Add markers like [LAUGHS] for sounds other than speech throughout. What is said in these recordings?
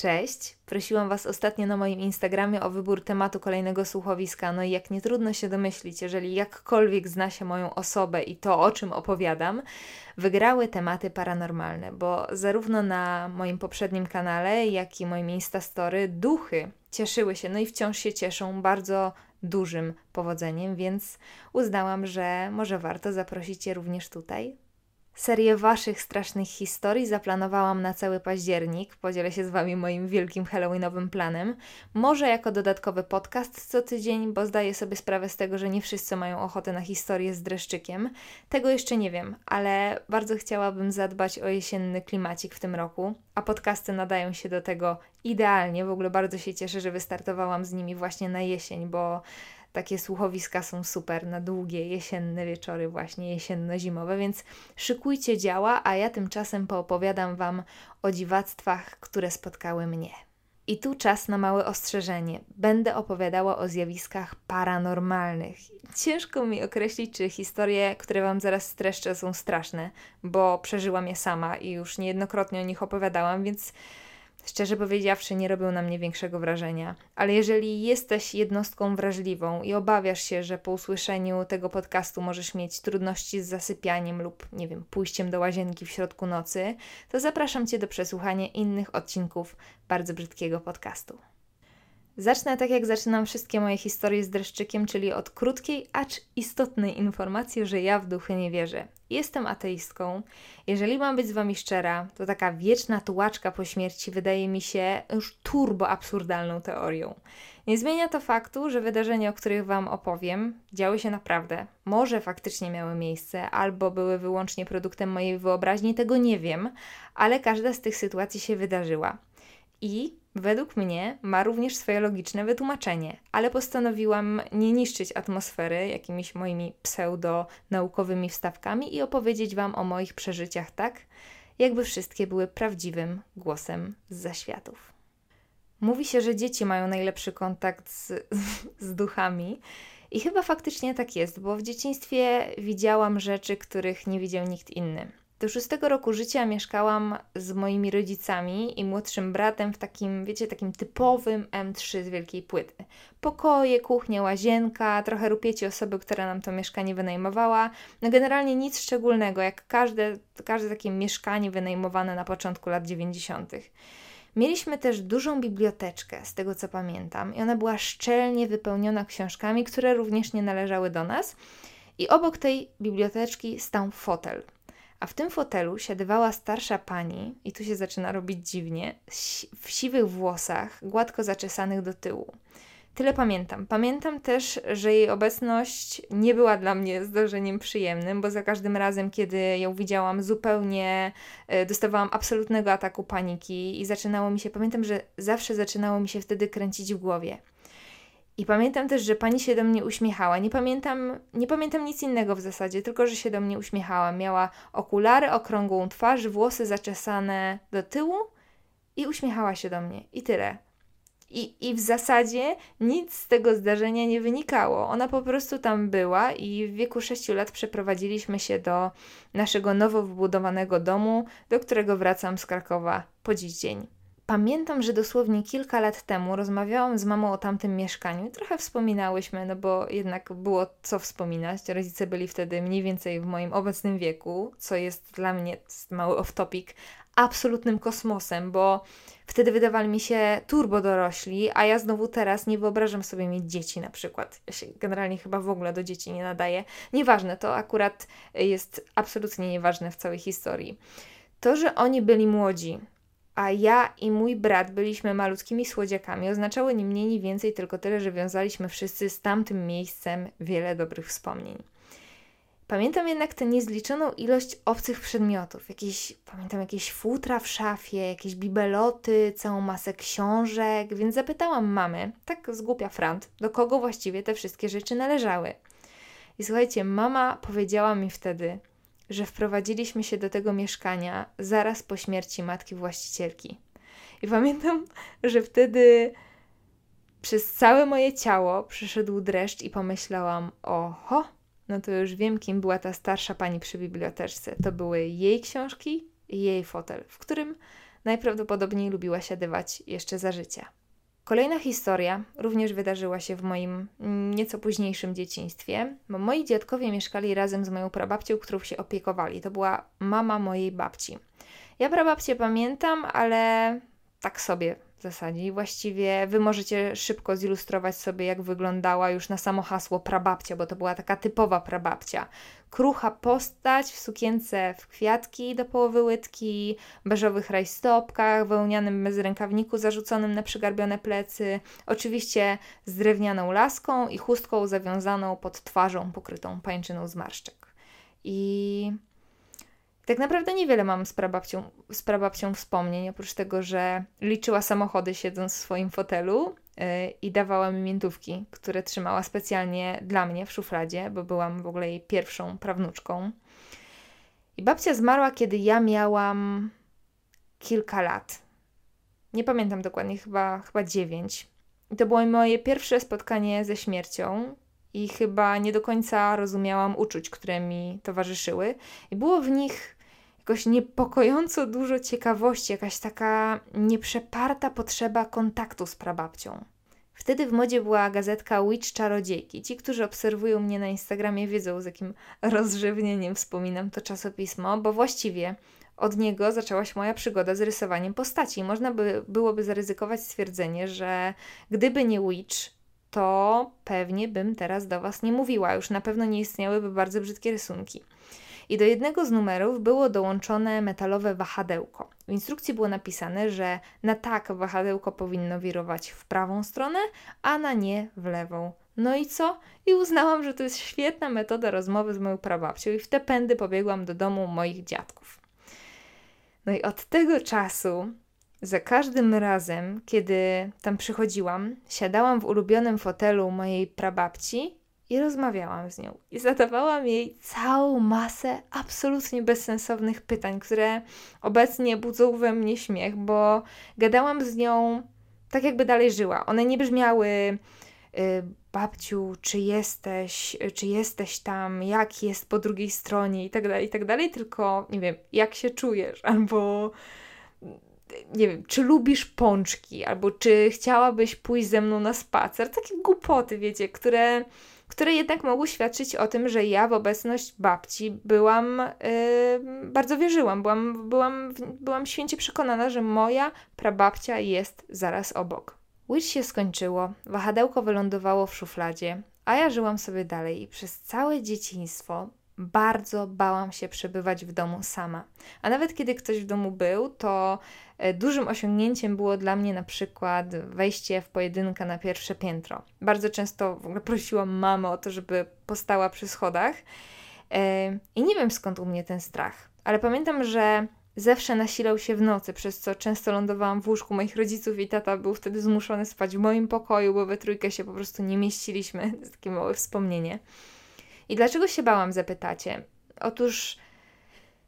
Cześć! Prosiłam Was ostatnio na moim Instagramie o wybór tematu kolejnego słuchowiska. No i jak nie trudno się domyślić, jeżeli jakkolwiek zna się moją osobę i to, o czym opowiadam, wygrały tematy paranormalne, bo zarówno na moim poprzednim kanale, jak i moim Instastory duchy cieszyły się, no i wciąż się cieszą bardzo dużym powodzeniem, więc uznałam, że może warto zaprosić je również tutaj Serię Waszych strasznych historii zaplanowałam na cały październik. Podzielę się z Wami moim wielkim Halloweenowym planem. Może jako dodatkowy podcast co tydzień, bo zdaję sobie sprawę z tego, że nie wszyscy mają ochotę na historię z dreszczykiem. Tego jeszcze nie wiem, ale bardzo chciałabym zadbać o jesienny klimacik w tym roku, a podcasty nadają się do tego idealnie. W ogóle bardzo się cieszę, że wystartowałam z nimi właśnie na jesień, bo takie słuchowiska są super na długie jesienne wieczory, właśnie jesienno-zimowe, więc szykujcie działa, a ja tymczasem poopowiadam Wam o dziwactwach, które spotkały mnie. I tu czas na małe ostrzeżenie. Będę opowiadała o zjawiskach paranormalnych. Ciężko mi określić, czy historie, które Wam zaraz streszczę, są straszne, bo przeżyłam je sama i już niejednokrotnie o nich opowiadałam, więc Szczerze powiedziawszy, nie robią na mnie większego wrażenia, ale jeżeli jesteś jednostką wrażliwą i obawiasz się, że po usłyszeniu tego podcastu możesz mieć trudności z zasypianiem lub, nie wiem, pójściem do łazienki w środku nocy, to zapraszam Cię do przesłuchania innych odcinków bardzo brzydkiego podcastu. Zacznę tak jak zaczynam wszystkie moje historie z dreszczykiem, czyli od krótkiej, acz istotnej informacji, że ja w duchy nie wierzę. Jestem ateistką. Jeżeli mam być z Wami szczera, to taka wieczna tułaczka po śmierci wydaje mi się już turbo absurdalną teorią. Nie zmienia to faktu, że wydarzenia, o których Wam opowiem, działy się naprawdę. Może faktycznie miały miejsce, albo były wyłącznie produktem mojej wyobraźni, tego nie wiem, ale każda z tych sytuacji się wydarzyła. I według mnie ma również swoje logiczne wytłumaczenie, ale postanowiłam nie niszczyć atmosfery jakimiś moimi pseudo-naukowymi wstawkami i opowiedzieć Wam o moich przeżyciach tak, jakby wszystkie były prawdziwym głosem z zaświatów. Mówi się, że dzieci mają najlepszy kontakt z, [LAUGHS] z duchami. I chyba faktycznie tak jest, bo w dzieciństwie widziałam rzeczy, których nie widział nikt inny. Do szóstego roku życia mieszkałam z moimi rodzicami i młodszym bratem w takim, wiecie, takim typowym M3 z wielkiej płyty. Pokoje, kuchnia, łazienka, trochę rupieci osoby, która nam to mieszkanie wynajmowała. No generalnie nic szczególnego, jak każde, każde takie mieszkanie wynajmowane na początku lat 90. Mieliśmy też dużą biblioteczkę, z tego co pamiętam, i ona była szczelnie wypełniona książkami, które również nie należały do nas. I obok tej biblioteczki stał fotel a w tym fotelu siadywała starsza pani, i tu się zaczyna robić dziwnie, w siwych włosach, gładko zaczesanych do tyłu. Tyle pamiętam. Pamiętam też, że jej obecność nie była dla mnie zdarzeniem przyjemnym, bo za każdym razem, kiedy ją widziałam, zupełnie e, dostawałam absolutnego ataku paniki i zaczynało mi się, pamiętam, że zawsze zaczynało mi się wtedy kręcić w głowie. I pamiętam też, że pani się do mnie uśmiechała. Nie pamiętam, nie pamiętam nic innego w zasadzie, tylko że się do mnie uśmiechała. Miała okulary, okrągłą twarz, włosy zaczesane do tyłu i uśmiechała się do mnie. I tyle. I, I w zasadzie nic z tego zdarzenia nie wynikało. Ona po prostu tam była i w wieku 6 lat przeprowadziliśmy się do naszego nowo wybudowanego domu, do którego wracam z Krakowa po dziś dzień. Pamiętam, że dosłownie kilka lat temu rozmawiałam z mamą o tamtym mieszkaniu i trochę wspominałyśmy, no bo jednak było co wspominać. Rodzice byli wtedy mniej więcej w moim obecnym wieku, co jest dla mnie, mały off-topic, absolutnym kosmosem, bo wtedy wydawali mi się turbo dorośli, a ja znowu teraz nie wyobrażam sobie mieć dzieci na przykład. Ja się generalnie chyba w ogóle do dzieci nie nadaję. Nieważne, to akurat jest absolutnie nieważne w całej historii. To, że oni byli młodzi, a ja i mój brat byliśmy malutkimi słodziakami, oznaczało ni mniej, ni więcej tylko tyle, że wiązaliśmy wszyscy z tamtym miejscem wiele dobrych wspomnień. Pamiętam jednak tę niezliczoną ilość obcych przedmiotów. Jakieś, pamiętam jakieś futra w szafie, jakieś bibeloty, całą masę książek, więc zapytałam mamy, tak z głupia frant, do kogo właściwie te wszystkie rzeczy należały. I słuchajcie, mama powiedziała mi wtedy, że wprowadziliśmy się do tego mieszkania zaraz po śmierci matki właścicielki. I pamiętam, że wtedy przez całe moje ciało przyszedł dreszcz i pomyślałam: oho, no to już wiem, kim była ta starsza pani przy biblioteczce. To były jej książki i jej fotel, w którym najprawdopodobniej lubiła siadywać jeszcze za życia. Kolejna historia również wydarzyła się w moim nieco późniejszym dzieciństwie, bo moi dziadkowie mieszkali razem z moją prababcią, którą się opiekowali. To była mama mojej babci. Ja prababcię pamiętam, ale tak sobie w zasadzie. Właściwie wy możecie szybko zilustrować sobie, jak wyglądała już na samo hasło prababcia, bo to była taka typowa prababcia. Krucha postać w sukience w kwiatki do połowy łydki, beżowych rajstopkach, wełnianym bezrękawniku zarzuconym na przygarbione plecy, oczywiście z drewnianą laską i chustką zawiązaną pod twarzą pokrytą pańczyną zmarszczek. I tak naprawdę niewiele mam z prababcią, z prababcią wspomnień, oprócz tego, że liczyła samochody siedząc w swoim fotelu i dawała mi miętówki, które trzymała specjalnie dla mnie w szufladzie, bo byłam w ogóle jej pierwszą prawnuczką. I babcia zmarła, kiedy ja miałam kilka lat. Nie pamiętam dokładnie, chyba, chyba dziewięć. I to było moje pierwsze spotkanie ze śmiercią, i chyba nie do końca rozumiałam uczuć, które mi towarzyszyły. I było w nich jakoś niepokojąco dużo ciekawości, jakaś taka nieprzeparta potrzeba kontaktu z prababcią. Wtedy w modzie była gazetka Witch Czarodziejki. Ci, którzy obserwują mnie na Instagramie, wiedzą, z jakim rozrzewnieniem wspominam to czasopismo, bo właściwie od niego zaczęła się moja przygoda z rysowaniem postaci. Można by byłoby zaryzykować stwierdzenie, że gdyby nie Witch, to pewnie bym teraz do Was nie mówiła. Już na pewno nie istniałyby bardzo brzydkie rysunki i do jednego z numerów było dołączone metalowe wahadełko. W instrukcji było napisane, że na tak wahadełko powinno wirować w prawą stronę, a na nie w lewą. No i co? I uznałam, że to jest świetna metoda rozmowy z moją prababcią i w te pędy pobiegłam do domu moich dziadków. No i od tego czasu za każdym razem, kiedy tam przychodziłam, siadałam w ulubionym fotelu mojej prababci i rozmawiałam z nią. I zadawałam jej całą masę absolutnie bezsensownych pytań, które obecnie budzą we mnie śmiech, bo gadałam z nią tak, jakby dalej żyła. One nie brzmiały y, babciu, czy jesteś, czy jesteś tam, jak jest po drugiej stronie i tak dalej, i tak dalej, tylko nie wiem, jak się czujesz, albo nie wiem, czy lubisz pączki, albo czy chciałabyś pójść ze mną na spacer. Takie głupoty, wiecie, które które jednak mogły świadczyć o tym, że ja w obecność babci byłam, yy, bardzo wierzyłam, byłam, byłam, byłam święcie przekonana, że moja prababcia jest zaraz obok. Witch się skończyło, wahadełko wylądowało w szufladzie, a ja żyłam sobie dalej i przez całe dzieciństwo bardzo bałam się przebywać w domu sama. A nawet kiedy ktoś w domu był, to e, dużym osiągnięciem było dla mnie na przykład wejście w pojedynkę na pierwsze piętro. Bardzo często w ogóle prosiłam mamę o to, żeby postała przy schodach. E, I nie wiem skąd u mnie ten strach, ale pamiętam, że zawsze nasilał się w nocy, przez co często lądowałam w łóżku moich rodziców i tata był wtedy zmuszony spać w moim pokoju, bo we trójkę się po prostu nie mieściliśmy. To [LAUGHS] jest takie małe wspomnienie. I dlaczego się bałam, zapytacie? Otóż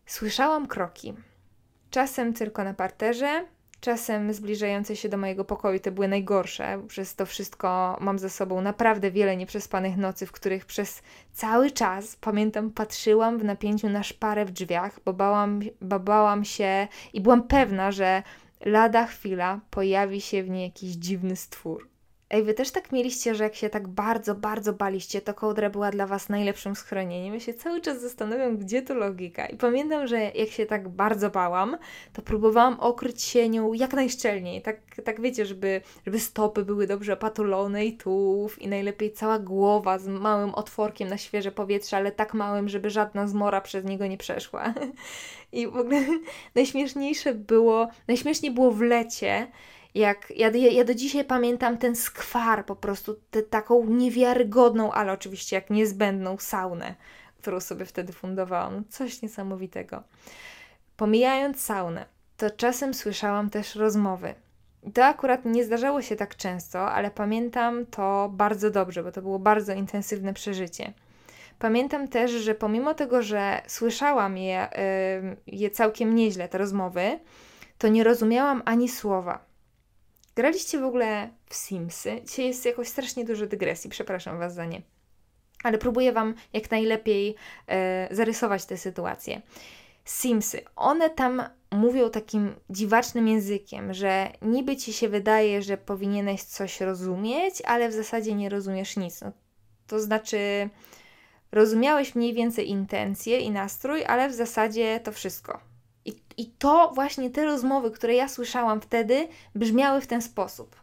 słyszałam kroki. Czasem tylko na parterze, czasem zbliżające się do mojego pokoju. Te były najgorsze. Przez to wszystko mam za sobą naprawdę wiele nieprzespanych nocy, w których przez cały czas, pamiętam, patrzyłam w napięciu na szparę w drzwiach, bo bałam, bo bałam się i byłam pewna, że lada chwila pojawi się w niej jakiś dziwny stwór. Ej, wy też tak mieliście, że jak się tak bardzo, bardzo baliście, to kołdra była dla was najlepszym schronieniem. Ja się cały czas zastanawiam, gdzie tu logika. I pamiętam, że jak się tak bardzo bałam, to próbowałam okryć się nią jak najszczelniej. Tak, tak wiecie, żeby, żeby stopy były dobrze opatulone i tułów i najlepiej cała głowa z małym otworkiem na świeże powietrze, ale tak małym, żeby żadna zmora przez niego nie przeszła. [LAUGHS] I w ogóle [LAUGHS] najśmieszniejsze było, najśmieszniej było w lecie, jak ja, ja do dzisiaj pamiętam ten skwar, po prostu tę taką niewiarygodną, ale oczywiście jak niezbędną saunę, którą sobie wtedy fundowałam. Coś niesamowitego. Pomijając saunę, to czasem słyszałam też rozmowy. To akurat nie zdarzało się tak często, ale pamiętam to bardzo dobrze, bo to było bardzo intensywne przeżycie. Pamiętam też, że pomimo tego, że słyszałam je, je całkiem nieźle, te rozmowy, to nie rozumiałam ani słowa. Graliście w ogóle w Simsy? Dzisiaj jest jakoś strasznie dużo dygresji, przepraszam Was za nie. Ale próbuję Wam jak najlepiej e, zarysować tę sytuację. Simsy, one tam mówią takim dziwacznym językiem, że niby ci się wydaje, że powinieneś coś rozumieć, ale w zasadzie nie rozumiesz nic. No, to znaczy, rozumiałeś mniej więcej intencje i nastrój, ale w zasadzie to wszystko. I, to właśnie te rozmowy, które ja słyszałam wtedy, brzmiały w ten sposób.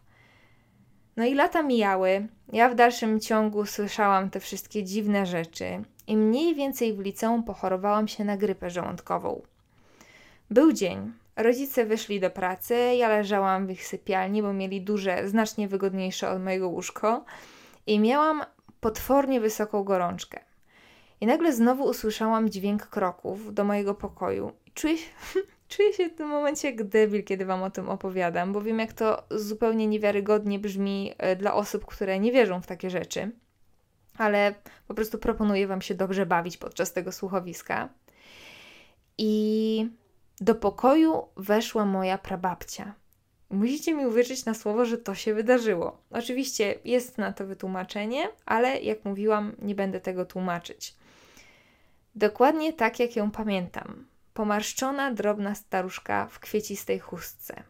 No i lata mijały, ja w dalszym ciągu słyszałam te wszystkie dziwne rzeczy i mniej więcej w liceum pochorowałam się na grypę żołądkową. Był dzień. Rodzice wyszli do pracy, ja leżałam w ich sypialni, bo mieli duże, znacznie wygodniejsze od mojego łóżko i miałam potwornie wysoką gorączkę. I nagle znowu usłyszałam dźwięk kroków do mojego pokoju. Czuję się, [LAUGHS] czuję się w tym momencie jak debil, kiedy Wam o tym opowiadam, bo wiem, jak to zupełnie niewiarygodnie brzmi e, dla osób, które nie wierzą w takie rzeczy. Ale po prostu proponuję Wam się dobrze bawić podczas tego słuchowiska. I do pokoju weszła moja prababcia. Musicie mi uwierzyć na słowo, że to się wydarzyło. Oczywiście jest na to wytłumaczenie, ale jak mówiłam, nie będę tego tłumaczyć. Dokładnie tak, jak ją pamiętam. Pomarszczona, drobna staruszka w kwiecistej chustce.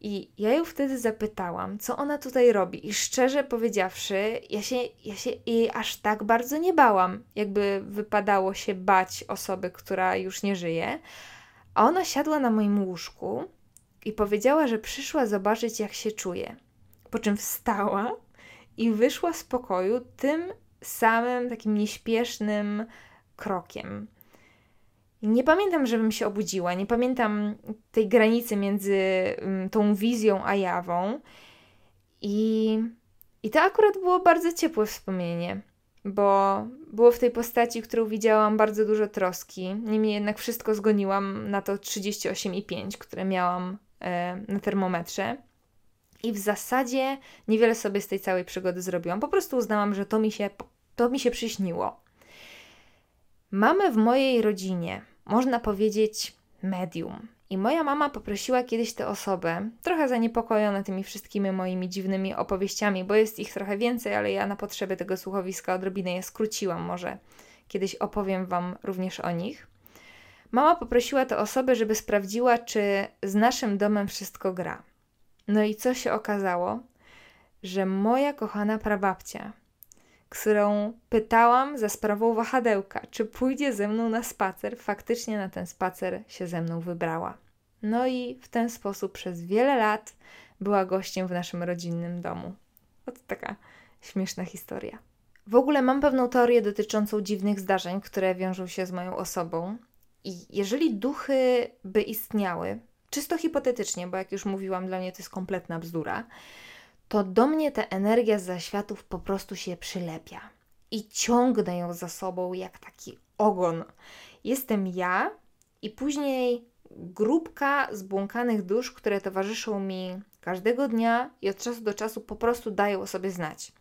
I ja ją wtedy zapytałam, co ona tutaj robi. I szczerze powiedziawszy, ja się, ja się jej aż tak bardzo nie bałam, jakby wypadało się bać osoby, która już nie żyje. A ona siadła na moim łóżku i powiedziała, że przyszła zobaczyć, jak się czuję. Po czym wstała i wyszła z pokoju tym samym takim nieśpiesznym krokiem. Nie pamiętam, żebym się obudziła, nie pamiętam tej granicy między um, tą wizją a jawą. I, I to akurat było bardzo ciepłe wspomnienie, bo było w tej postaci, którą widziałam, bardzo dużo troski. Niemniej jednak wszystko zgoniłam na to 38,5, które miałam e, na termometrze. I w zasadzie niewiele sobie z tej całej przygody zrobiłam. Po prostu uznałam, że to mi się, to mi się przyśniło. Mamy w mojej rodzinie, można powiedzieć, medium. I moja mama poprosiła kiedyś tę osobę, trochę zaniepokojona tymi wszystkimi moimi dziwnymi opowieściami, bo jest ich trochę więcej, ale ja na potrzeby tego słuchowiska odrobinę je skróciłam. Może kiedyś opowiem Wam również o nich. Mama poprosiła tę osobę, żeby sprawdziła, czy z naszym domem wszystko gra. No i co się okazało? Że moja kochana prababcia którą pytałam za sprawą wahadełka, czy pójdzie ze mną na spacer, faktycznie na ten spacer się ze mną wybrała. No i w ten sposób przez wiele lat była gościem w naszym rodzinnym domu. To taka śmieszna historia. W ogóle mam pewną teorię dotyczącą dziwnych zdarzeń, które wiążą się z moją osobą. I jeżeli duchy by istniały, czysto hipotetycznie, bo jak już mówiłam, dla mnie to jest kompletna bzdura, to do mnie ta energia z zaświatów po prostu się przylepia i ciągnę ją za sobą jak taki ogon. Jestem ja i później grupka zbłąkanych dusz, które towarzyszą mi każdego dnia i od czasu do czasu po prostu dają o sobie znać.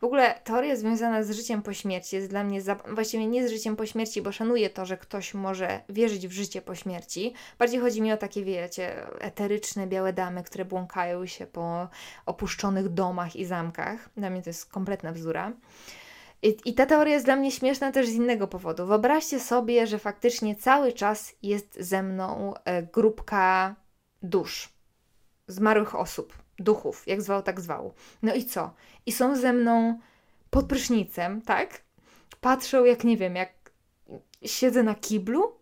W ogóle teoria związana z życiem po śmierci jest dla mnie, za... właściwie nie z życiem po śmierci, bo szanuję to, że ktoś może wierzyć w życie po śmierci. Bardziej chodzi mi o takie, wiecie, eteryczne białe damy, które błąkają się po opuszczonych domach i zamkach. Dla mnie to jest kompletna bzdura. I, I, ta teoria jest dla mnie śmieszna też z innego powodu. Wyobraźcie sobie, że faktycznie cały czas jest ze mną e, grupka dusz, zmarłych osób duchów, jak zwał, tak zwał. No i co? I są ze mną pod prysznicem, tak? Patrzą, jak nie wiem, jak siedzę na kiblu.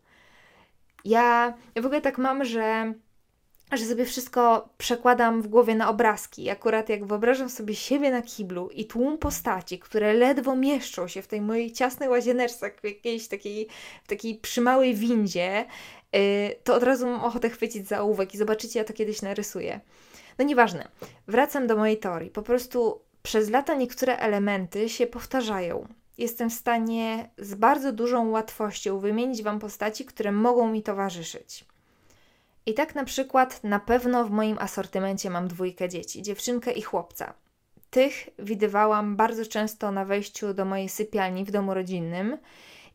Ja, ja w ogóle tak mam, że, że sobie wszystko przekładam w głowie na obrazki. Akurat jak wyobrażam sobie siebie na kiblu i tłum postaci, które ledwo mieszczą się w tej mojej ciasnej łazieneczce, w jakiejś takiej, w takiej przymałej windzie, yy, to od razu mam ochotę chwycić za ołówek i zobaczycie, ja to kiedyś narysuję. No nieważne. Wracam do mojej teorii. Po prostu przez lata niektóre elementy się powtarzają. Jestem w stanie z bardzo dużą łatwością wymienić Wam postaci, które mogą mi towarzyszyć. I tak na przykład na pewno w moim asortymencie mam dwójkę dzieci, dziewczynkę i chłopca. Tych widywałam bardzo często na wejściu do mojej sypialni w domu rodzinnym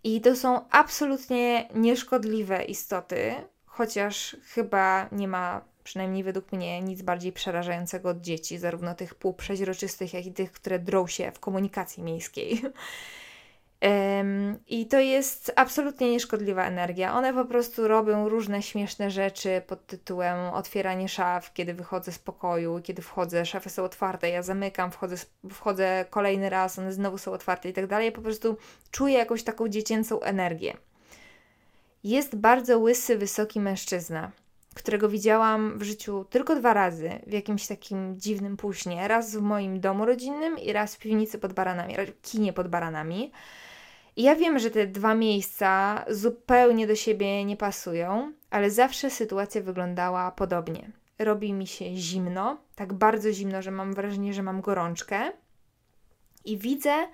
i to są absolutnie nieszkodliwe istoty, chociaż chyba nie ma przynajmniej według mnie, nic bardziej przerażającego od dzieci, zarówno tych półprzeźroczystych, jak i tych, które drą się w komunikacji miejskiej. [LAUGHS] I to jest absolutnie nieszkodliwa energia. One po prostu robią różne śmieszne rzeczy pod tytułem otwieranie szaf, kiedy wychodzę z pokoju, kiedy wchodzę, szafy są otwarte, ja zamykam, wchodzę, wchodzę kolejny raz, one znowu są otwarte i tak dalej. Po prostu czuję jakąś taką dziecięcą energię. Jest bardzo łysy, wysoki mężczyzna, którego widziałam w życiu tylko dwa razy w jakimś takim dziwnym półśnie. Raz w moim domu rodzinnym i raz w piwnicy pod baranami, kinie pod baranami. I ja wiem, że te dwa miejsca zupełnie do siebie nie pasują, ale zawsze sytuacja wyglądała podobnie. Robi mi się zimno, tak bardzo zimno, że mam wrażenie, że mam gorączkę. I widzę,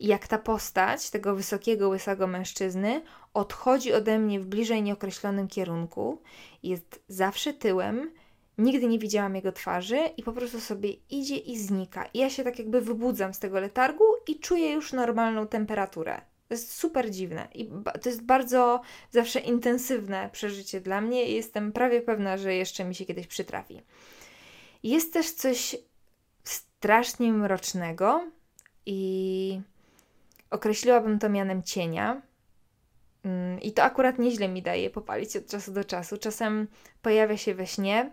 jak ta postać tego wysokiego, łysego mężczyzny odchodzi ode mnie w bliżej nieokreślonym kierunku, jest zawsze tyłem, nigdy nie widziałam jego twarzy i po prostu sobie idzie i znika. I ja się tak jakby wybudzam z tego letargu i czuję już normalną temperaturę. To jest super dziwne i to jest bardzo zawsze intensywne przeżycie dla mnie i jestem prawie pewna, że jeszcze mi się kiedyś przytrafi. Jest też coś strasznie mrocznego i określiłabym to mianem cienia. Mm, I to akurat nieźle mi daje popalić od czasu do czasu. Czasem pojawia się we śnie,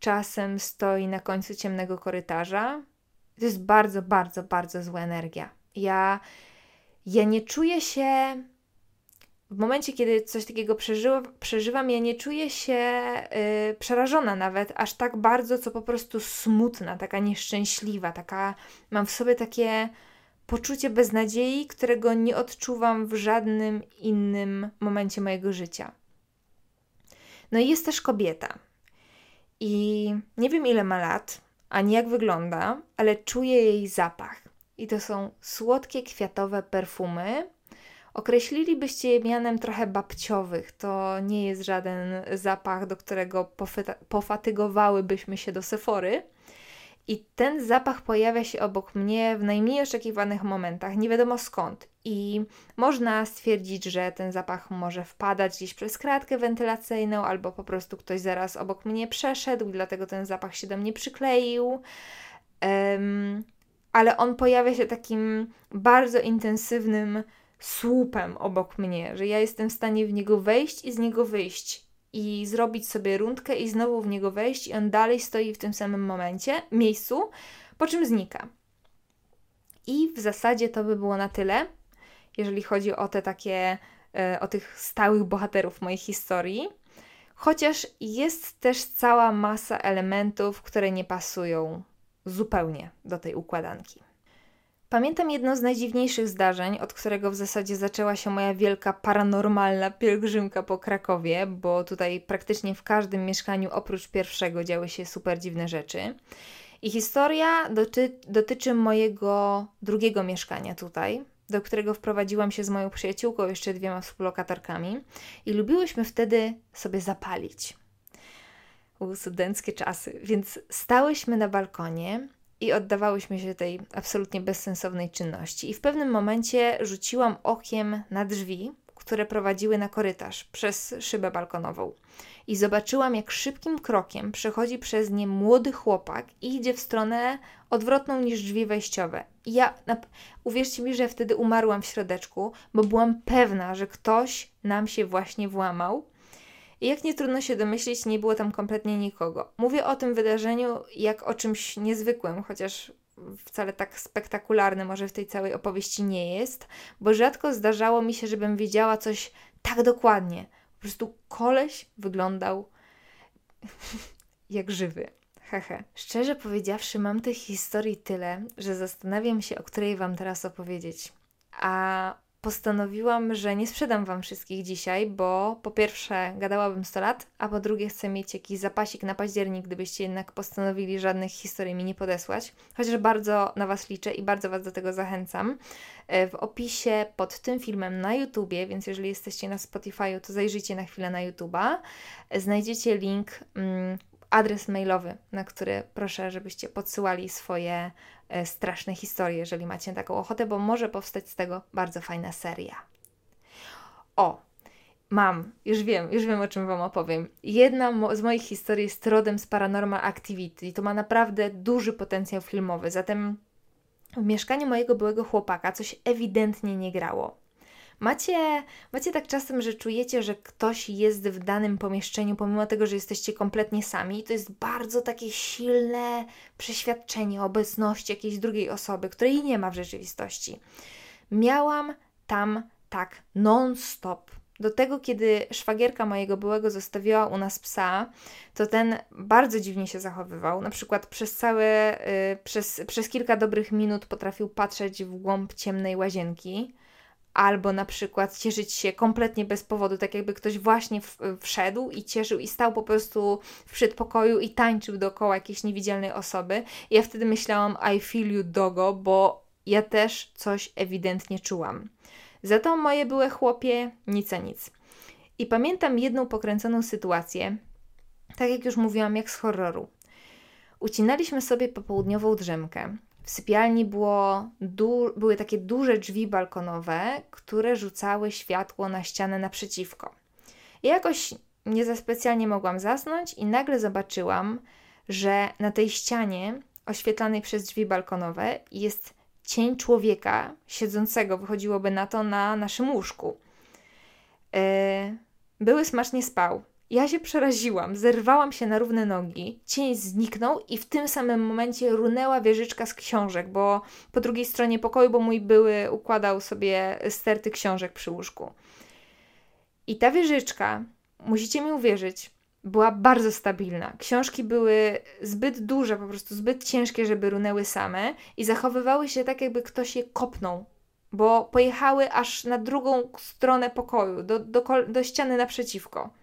czasem stoi na końcu ciemnego korytarza. To jest bardzo, bardzo, bardzo zła energia. Ja ja nie czuję się. W momencie, kiedy coś takiego przeżywa, przeżywam, ja nie czuję się yy, przerażona nawet aż tak bardzo, co po prostu smutna, taka nieszczęśliwa, taka. Mam w sobie takie poczucie beznadziei, którego nie odczuwam w żadnym innym momencie mojego życia. No i jest też kobieta. I nie wiem ile ma lat, ani jak wygląda, ale czuję jej zapach i to są słodkie kwiatowe perfumy. Określilibyście je mianem trochę babciowych. To nie jest żaden zapach, do którego pofatygowałybyśmy się do Sefory. I ten zapach pojawia się obok mnie w najmniej oczekiwanych momentach, nie wiadomo skąd. I można stwierdzić, że ten zapach może wpadać gdzieś przez kratkę wentylacyjną, albo po prostu ktoś zaraz obok mnie przeszedł, dlatego ten zapach się do mnie przykleił. Um, ale on pojawia się takim bardzo intensywnym słupem obok mnie, że ja jestem w stanie w niego wejść i z niego wyjść i zrobić sobie rundkę i znowu w niego wejść i on dalej stoi w tym samym momencie, miejscu, po czym znika. I w zasadzie to by było na tyle, jeżeli chodzi o te takie, e, o tych stałych bohaterów mojej historii. Chociaż jest też cała masa elementów, które nie pasują zupełnie do tej układanki. Pamiętam jedno z najdziwniejszych zdarzeń, od którego w zasadzie zaczęła się moja wielka paranormalna pielgrzymka po Krakowie, bo tutaj praktycznie w każdym mieszkaniu oprócz pierwszego działy się super dziwne rzeczy. I historia doty dotyczy mojego drugiego mieszkania tutaj, do którego wprowadziłam się z moją przyjaciółką, jeszcze dwiema współlokatorkami, i lubiłyśmy wtedy sobie zapalić studenckie czasy, więc stałyśmy na balkonie i oddawałyśmy się tej absolutnie bezsensownej czynności. I w pewnym momencie rzuciłam okiem na drzwi, które prowadziły na korytarz przez szybę balkonową. I zobaczyłam, jak szybkim krokiem przechodzi przez nie młody chłopak i idzie w stronę odwrotną niż drzwi wejściowe. I ja, uwierzcie mi, że wtedy umarłam w środeczku, bo byłam pewna, że ktoś nam się właśnie włamał i jak nie trudno się domyślić, nie było tam kompletnie nikogo. Mówię o tym wydarzeniu jak o czymś niezwykłym, chociaż wcale tak spektakularne może w tej całej opowieści nie jest, bo rzadko zdarzało mi się, żebym wiedziała coś tak dokładnie. Po prostu koleś wyglądał [LAUGHS] jak żywy. Hehe. Szczerze powiedziawszy, mam tych historii tyle, że zastanawiam się, o której Wam teraz opowiedzieć. A postanowiłam, że nie sprzedam Wam wszystkich dzisiaj, bo po pierwsze gadałabym 100 lat, a po drugie chcę mieć jakiś zapasik na październik, gdybyście jednak postanowili żadnych historii mi nie podesłać. Chociaż bardzo na Was liczę i bardzo Was do tego zachęcam. E, w opisie pod tym filmem na YouTubie, więc jeżeli jesteście na Spotify, to zajrzyjcie na chwilę na YouTube'a. Znajdziecie link mm, adres mailowy, na który proszę, żebyście podsyłali swoje e, straszne historie, jeżeli macie taką ochotę, bo może powstać z tego bardzo fajna seria. O, mam, już wiem, już wiem o czym Wam opowiem. Jedna mo z moich historii jest rodem z Paranormal Activity i to ma naprawdę duży potencjał filmowy, zatem w mieszkaniu mojego byłego chłopaka coś ewidentnie nie grało. Macie, macie tak czasem, że czujecie, że ktoś jest w danym pomieszczeniu, pomimo tego, że jesteście kompletnie sami. To jest bardzo takie silne przeświadczenie obecności jakiejś drugiej osoby, której nie ma w rzeczywistości. Miałam tam tak non-stop. Do tego, kiedy szwagierka mojego byłego zostawiła u nas psa, to ten bardzo dziwnie się zachowywał. Na przykład przez całe, y, przez, przez kilka dobrych minut potrafił patrzeć w głąb ciemnej łazienki albo na przykład cieszyć się kompletnie bez powodu, tak jakby ktoś właśnie wszedł i cieszył i stał po prostu w przedpokoju i tańczył dookoła jakiejś niewidzialnej osoby. Ja wtedy myślałam, I feel you dogo, bo ja też coś ewidentnie czułam. Za to moje były chłopie nic a nic. I pamiętam jedną pokręconą sytuację, tak jak już mówiłam, jak z horroru. Ucinaliśmy sobie popołudniową drzemkę w sypialni było du- były takie duże drzwi balkonowe, które rzucały światło na ścianę naprzeciwko. Ja jakoś nie za specjalnie mogłam zasnąć i nagle zobaczyłam, że na tej ścianie oświetlanej przez drzwi balkonowe jest cień człowieka siedzącego, wychodziłoby na to, na naszym łóżku. Yy, były smacznie spał. Ja się przeraziłam, zerwałam się na równe nogi, cień zniknął i w tym samym momencie runęła wieżyczka z książek, bo po drugiej stronie pokoju, bo mój były układał sobie sterty książek przy łóżku. I ta wieżyczka, musicie mi uwierzyć, była bardzo stabilna. Książki były zbyt duże, po prostu zbyt ciężkie, żeby runęły same i zachowywały się tak, jakby ktoś je kopnął, bo pojechały aż na drugą stronę pokoju, do, do, do ściany naprzeciwko.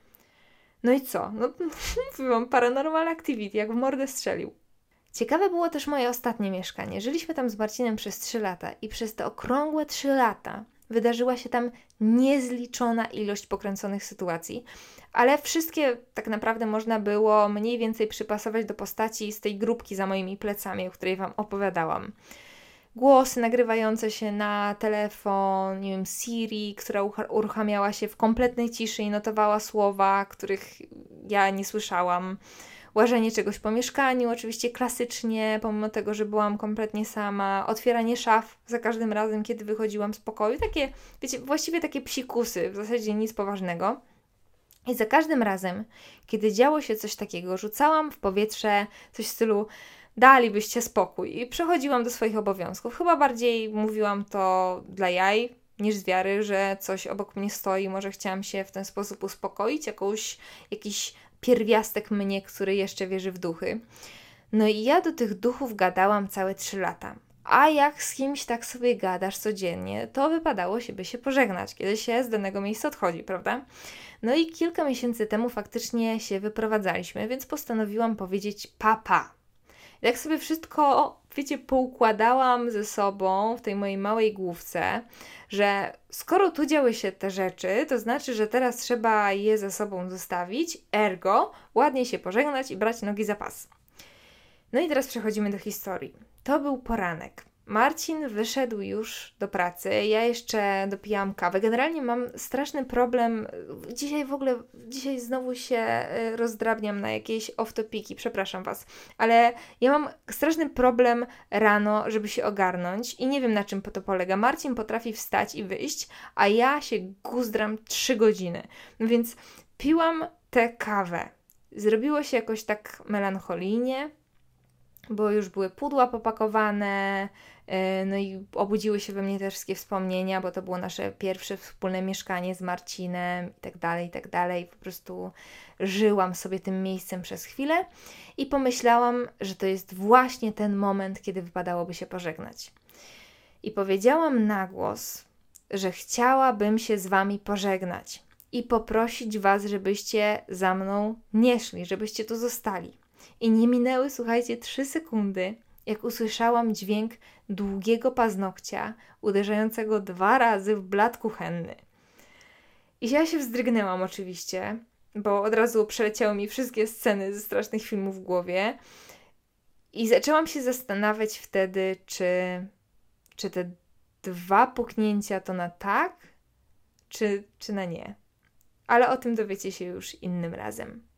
No i co? No, [LAUGHS] mówiłam, paranormal activity, jak w mordę strzelił. Ciekawe było też moje ostatnie mieszkanie. Żyliśmy tam z Marcinem przez 3 lata i przez te okrągłe 3 lata wydarzyła się tam niezliczona ilość pokręconych sytuacji, ale wszystkie tak naprawdę można było mniej więcej przypasować do postaci z tej grupki za moimi plecami, o której Wam opowiadałam głosy nagrywające się na telefon, nie wiem, Siri, która uruchamiała się w kompletnej ciszy i notowała słowa, których ja nie słyszałam. Łażenie czegoś po mieszkaniu, oczywiście klasycznie, pomimo tego, że byłam kompletnie sama. Otwieranie szaf za każdym razem, kiedy wychodziłam z pokoju. Takie, wiecie, właściwie takie psikusy, w zasadzie nic poważnego. I za każdym razem, kiedy działo się coś takiego, rzucałam w powietrze coś w stylu dalibyście spokój. I przechodziłam do swoich obowiązków. Chyba bardziej mówiłam to dla jaj niż z wiary, że coś obok mnie stoi. Może chciałam się w ten sposób uspokoić, jakąś, jakiś pierwiastek mnie, który jeszcze wierzy w duchy. No i ja do tych duchów gadałam całe trzy lata. A jak z kimś tak sobie gadasz codziennie, to wypadało się by się pożegnać, kiedy się z danego miejsca odchodzi, prawda? No i kilka miesięcy temu faktycznie się wyprowadzaliśmy, więc postanowiłam powiedzieć papa jak sobie wszystko, wiecie, poukładałam ze sobą w tej mojej małej główce, że skoro tu działy się te rzeczy, to znaczy, że teraz trzeba je ze sobą zostawić, ergo ładnie się pożegnać i brać nogi za pas. No i teraz przechodzimy do historii. To był poranek. Marcin wyszedł już do pracy, ja jeszcze dopijałam kawę. Generalnie mam straszny problem. Dzisiaj w ogóle, dzisiaj znowu się e, rozdrabniam na jakieś off-topiki, przepraszam Was, ale ja mam straszny problem rano, żeby się ogarnąć i nie wiem na czym to polega. Marcin potrafi wstać i wyjść, a ja się guzdram 3 godziny. No więc piłam tę kawę. Zrobiło się jakoś tak melancholijnie, bo już były pudła popakowane, no i obudziły się we mnie też wszystkie wspomnienia, bo to było nasze pierwsze wspólne mieszkanie z Marcinem i tak dalej, i tak dalej. Po prostu żyłam sobie tym miejscem przez chwilę i pomyślałam, że to jest właśnie ten moment, kiedy wypadałoby się pożegnać. I powiedziałam na głos, że chciałabym się z Wami pożegnać i poprosić Was, żebyście za mną nie szli, żebyście tu zostali. I nie minęły, słuchajcie, trzy sekundy, jak usłyszałam dźwięk długiego paznokcia uderzającego dwa razy w blat kuchenny. I ja się wzdrygnęłam oczywiście, bo od razu przeleciały mi wszystkie sceny ze strasznych filmów w głowie. I zaczęłam się zastanawiać wtedy, czy, czy te dwa puknięcia to na tak, czy, czy na nie. Ale o tym dowiecie się już innym razem.